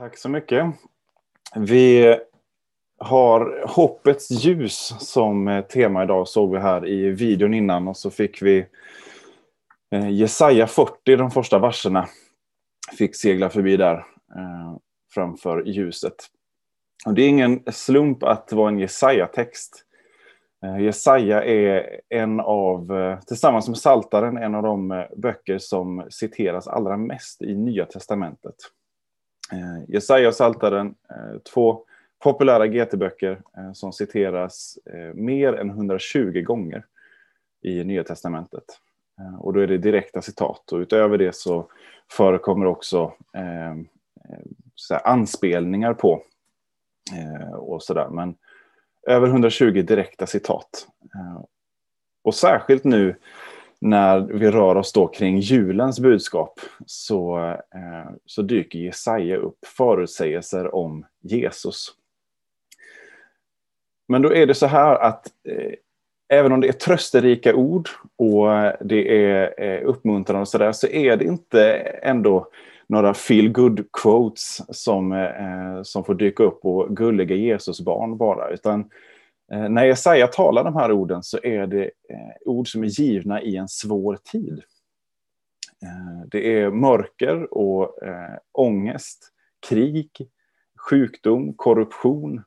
Tack så mycket. Vi har hoppets ljus som eh, tema idag, såg vi här i videon innan och så fick vi eh, Jesaja 40, de första verserna, fick segla förbi där eh, framför ljuset. Och det är ingen slump att det var en Jesaja-text. Jesaja är en av, tillsammans med Saltaren, en av de böcker som citeras allra mest i Nya Testamentet. Eh, Jesaja och Saltaren, eh, två populära GT-böcker eh, som citeras eh, mer än 120 gånger i Nya Testamentet. Eh, och då är det direkta citat och utöver det så förekommer också eh, eh så anspelningar på eh, och sådär. Men över 120 direkta citat. Eh, och särskilt nu när vi rör oss då kring julens budskap så, eh, så dyker Jesaja upp förutsägelser om Jesus. Men då är det så här att eh, även om det är trösterika ord och det är eh, uppmuntrande och sådär så är det inte ändå några feel good quotes som, eh, som får dyka upp och gulliga Jesusbarn bara, utan eh, Eh, när Jesaja talar de här orden så är det eh, ord som är givna i en svår tid. Eh, det är mörker och ångest, krig, sjukdom, korruption,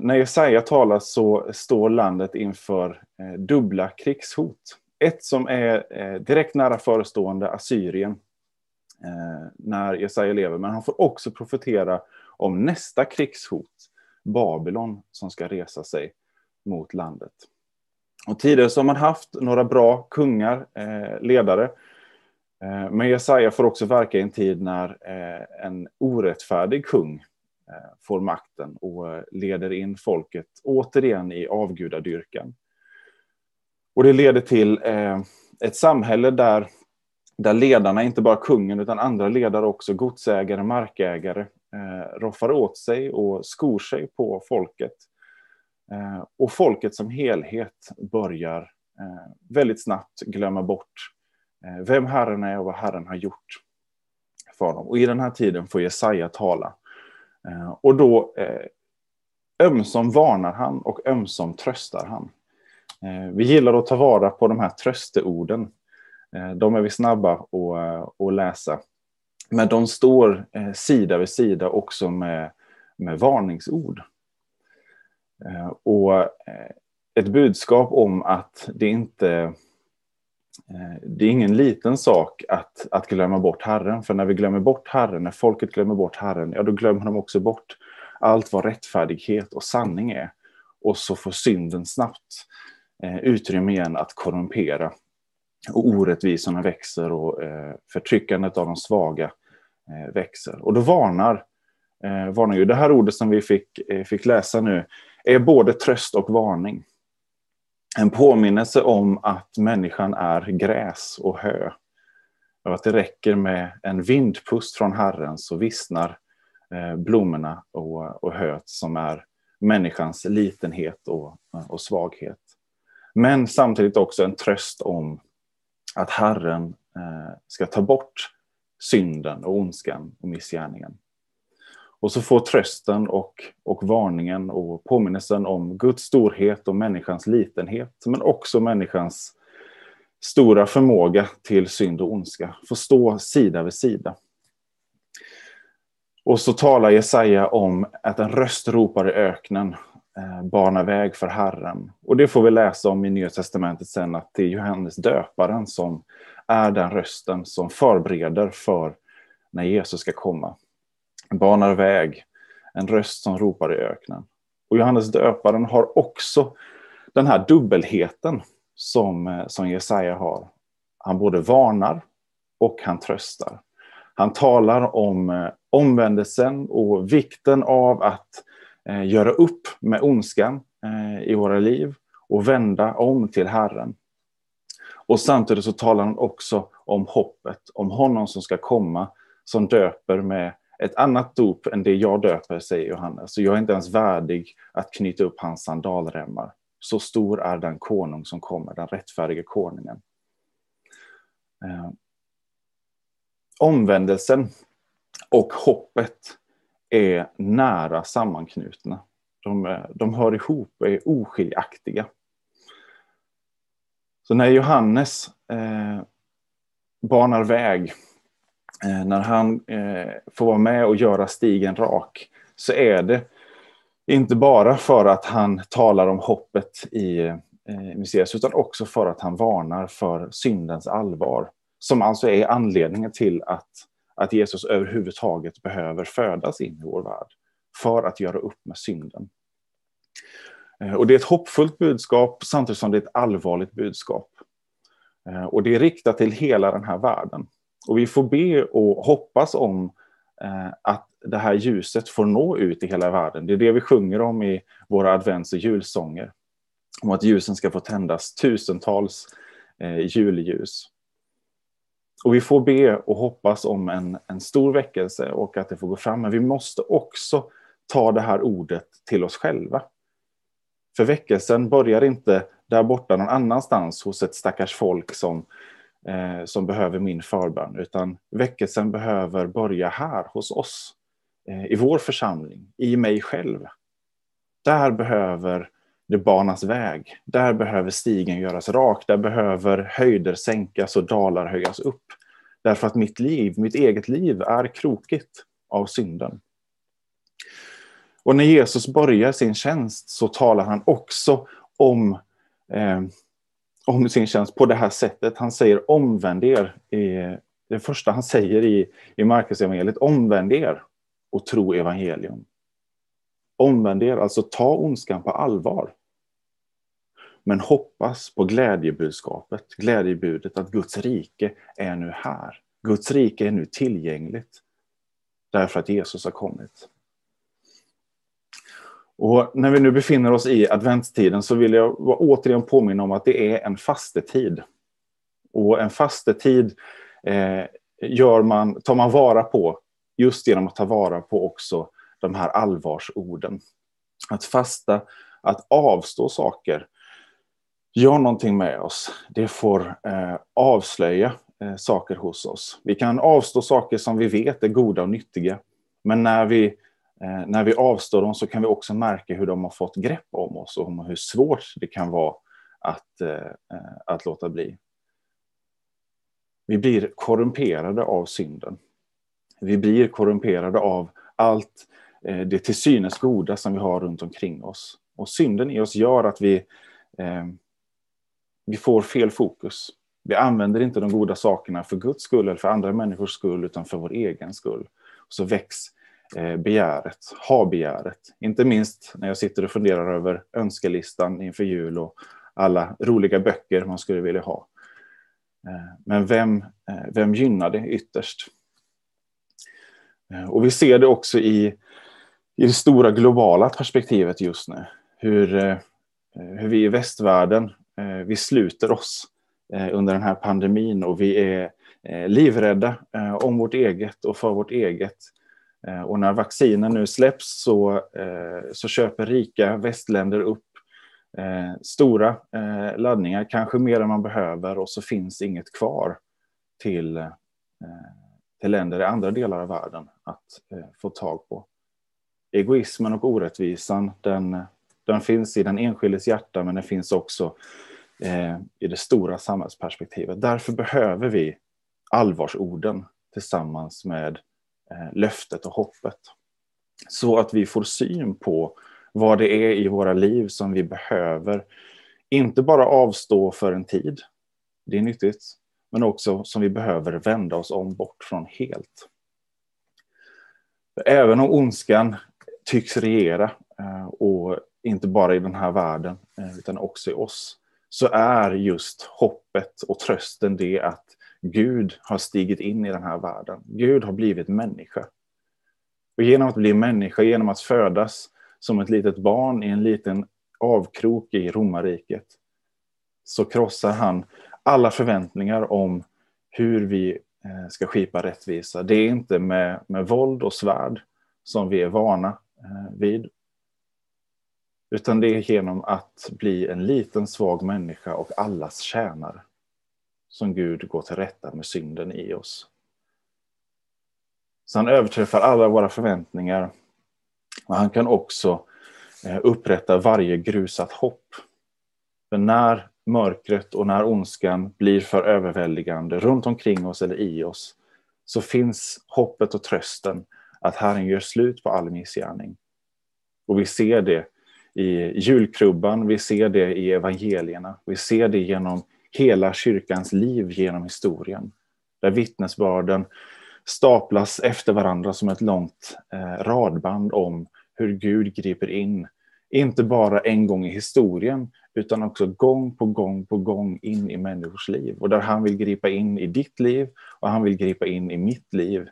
när Jesaja talar så står landet inför dubbla krigshot. Ett som är direkt nära förestående, Assyrien, när Jesaja lever. Men han får också profetera om nästa krigshot, Babylon, som ska resa sig mot landet. Och tidigare så har man haft några bra kungar, eh, ledare. Eh, men Jesaja får också verka i en tid när eh, en orättfärdig kung Eh, får makten och eh, leder in folket återigen i avgudadyrkan. Och det leder till eh, ett samhälle där, där ledarna, inte bara kungen utan andra ledare också, godsägare, markägare, Eh, roffar åt sig och skor sig på folket. Eh, och folket som helhet börjar eh, väldigt snabbt glömma bort vem Herren är och vad Herren har gjort för dem. Och i den här tiden får Jesaja tala Eh, och då eh, ömsom varnar han och ömsom tröstar han. Eh, vi gillar att ta vara på de här trösteorden. De är vi snabba att läsa. Men de står eh, sida vid sida också med, med varningsord. Eh, och eh, ett budskap om att det inte det är ingen liten sak att, att glömma bort Herren, för när vi glömmer bort Herren, när folket glömmer bort Herren, ja då glömmer de också bort allt vad rättfärdighet och sanning är. Och så får synden snabbt eh, utrymme igen att korrumpera. Och orättvisorna växer och eh, förtryckandet av de svaga eh, Eh, växer. Och då varnar, eh, varnar ju, det här ordet som vi fick, eh, fick läsa nu, är både tröst och varning en påminnelse om att människan är gräs och hö. Och att det räcker med en vindpust från Herren så vissnar eh, blommorna och, och höet som är människans litenhet och, och svaghet. Men samtidigt också en tröst om att Herren eh, ska ta bort synden och ondskan och missgärningen. Och så får trösten och, och varningen och påminnelsen om Guds storhet och människans litenhet, men också människans stora förmåga till synd och ondska, få stå sida vid sida. Och så talar Jesaja om att en röst ropar i öknen, Eh, bana väg för Herren. Och det får vi läsa om i Nya Testamentet sen, att det är Johannes döparen som är den rösten som förbereder för när Jesus ska komma banar väg, en röst som ropar i öknen. Och Johannes döparen har också den här dubbelheten som, eh, som Jesaja har. Han både varnar och han tröstar. Han talar om eh, omvändelsen och vikten av att eh, Eh, göra upp med ondskan eh, i våra liv och vända om till Herren. Och samtidigt så talar han också om hoppet, om honom som ska komma, som döper med ett annat dop än det jag döper, säger Johannes. Så jag är inte ens värdig att knyta upp hans sandalremmar. Så stor är den konung som kommer, den rättfärdige konungen. Eh, omvändelsen och hoppet är nära sammanknutna. De, eh, de hör ihop och är oskiljaktiga. Så när Johannes eh, banar väg, eh, när han eh, får vara med och göra stigen rak, så är det inte bara för att han talar om hoppet i eh, Messias, utan också för att han varnar för syndens allvar. Som alltså är anledningen till att, att Jesus överhuvudtaget behöver födas in i vår värld. För att göra upp med synden. Eh, och det är ett hoppfullt budskap samtidigt som det är ett allvarligt budskap. Eh, och det är riktat till hela den här världen. Och vi får be och hoppas om eh, att det här ljuset får nå ut i hela världen. Det är det vi sjunger om i våra advents och julsånger. Om att ljusen ska få tändas, tusentals julljus. Och vi får be och hoppas om en, en stor väckelse och att det får gå fram. Men vi måste också ta det här ordet till oss själva. För väckelsen börjar inte där borta någon annanstans hos ett stackars folk som, eh, som behöver min förbön, utan väckelsen behöver börja här hos oss, eh, i vår församling, i mig själv. Där behöver det banas väg, där behöver stigen göras rak, där behöver höjder sänkas och dalar höjas upp. Därför att mitt liv, mitt eget liv, är krokigt av synden. Och när Jesus börjar sin tjänst så talar han också om, eh, om sin tjänst på det här sättet. Han säger omvänd er. I, det första han säger i, i Marcus evangeliet, omvänd er och tro evangelium. Omvänd er, alltså ta ondskan på allvar. Men hoppas på glädjebudskapet, glädjebudet att Guds rike är nu här. Guds rike är nu tillgängligt därför att Jesus har kommit. Och när vi nu befinner oss i adventstiden så vill jag återigen påminna om att det är en fastetid. Och en fastetid eh, gör man, tar man vara på just genom att ta vara på också de här allvarsorden. Att fasta, att avstå saker, gör någonting med oss. Det får eh, avslöja eh, saker hos oss. Vi kan avstå saker som vi vet är goda och nyttiga. Men när vi Eh, när vi avstår dem så kan vi också märka hur de har fått grepp om oss och hur svårt det kan vara att, eh, eh att låta bli. Vi blir korrumperade av synden. Vi blir korrumperade av allt eh, det till synes goda som vi har runt omkring oss. Och synden i oss gör att vi, eh, vi får fel fokus. Vi använder inte de goda sakerna för Guds skull eller för andra människors skull utan för vår egen skull. Så väcks eh, begäret, ha-begäret. Inte minst när jag sitter och funderar över önskelistan inför jul och alla roliga böcker man skulle vilja ha. Eh, men vem, eh, vem gynnar det ytterst? Och vi ser det också i, i det stora globala perspektivet just nu. Hur, hur vi i västvärlden, Eh, vi sluter oss eh, under den här pandemin och vi är eh, livrädda om vårt eget och för vårt eget. Eh, och när vaccinen nu släpps så, eh, så köper rika västländer upp eh, stora laddningar, kanske mer än man behöver och så finns inget kvar till, till länder i andra delar av världen att få tag på. Egoismen och orättvisan, den, den finns i den enskildes hjärta men den finns också Eh, i det stora samhällsperspektivet. Därför behöver vi allvarsorden tillsammans med Eh, löftet och hoppet. Så att vi får syn på vad det är i våra liv som vi behöver, inte bara avstå för en tid, det är nyttigt, men också som vi behöver vända oss om bort från helt. Även om ondskan tycks regera, eh, och inte bara i den här världen, eh, utan också i oss, så är just hoppet och trösten det att Gud har stigit in i den här världen. Gud har blivit människa. Och genom att bli människa, genom att födas som ett litet barn i en liten avkrok i romarriket, så krossar han alla förväntningar om hur vi eh, ska skipa rättvisa. Det är inte med, med våld och svärd som vi är vana eh, vid. Utan det är genom att bli en liten svag människa och allas tjänare som Gud går till rätta med synden i oss. Så han överträffar alla våra förväntningar. Och han kan också eh, upprätta varje grusat hopp. För när mörkret och när ondskan blir för överväldigande runt omkring oss eller i oss, så finns hoppet och trösten att Herren gör slut på all missgärning. Och vi ser det i julkrubban, vi ser det i evangelierna, vi ser det genom hela kyrkans liv genom historien. Där vittnesbörden staplas efter varandra som ett långt eh, radband om hur Gud griper in. Inte bara en gång i historien, utan också gång på gång på gång in i människors liv. Och där han vill gripa in i ditt liv och han vill gripa in i mitt liv.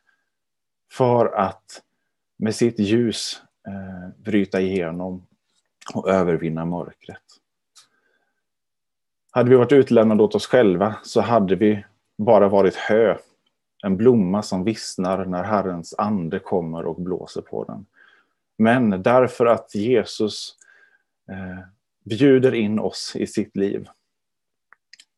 För att med sitt ljus eh, bryta igenom och övervinna mörkret. Hade vi varit utlämnade åt oss själva så hade vi bara varit hö. En blomma som vissnar när Herrens ande kommer och blåser på den. Men därför att Jesus eh, bjuder in oss i sitt liv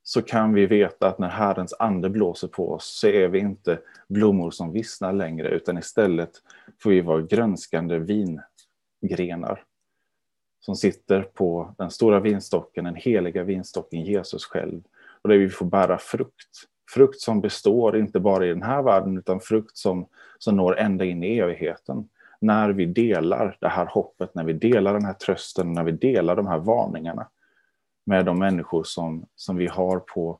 så kan vi veta att när Herrens ande blåser på oss så är vi inte blommor som vissnar längre utan istället får vi vara grönskande vingrenar som sitter på den stora vinstocken, den heliga vinstocken Jesus själv. Och där vi får bära frukt. Frukt som består inte bara i den här världen utan frukt som, som når ända in i evigheten. När vi delar det här hoppet, när vi delar den här trösten, när vi delar de här varningarna med de människor som, som vi har på,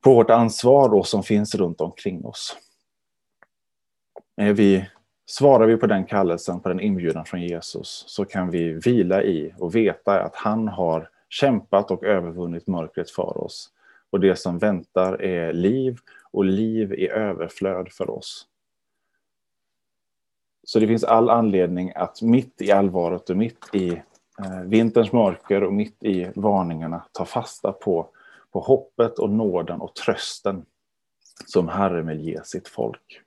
på vårt ansvar och som finns runt omkring oss. Är vi Svarar vi på den kallelsen, på den inbjudan från Jesus, så kan vi vila i och veta att han har kämpat och övervunnit mörkret för oss. Och det som väntar är liv och liv i överflöd för oss. Så det finns all anledning att mitt i allvaret och mitt i eh, vinterns mörker och mitt i varningarna ta fasta på, på hoppet och nåden och trösten som Herren vill ge sitt folk.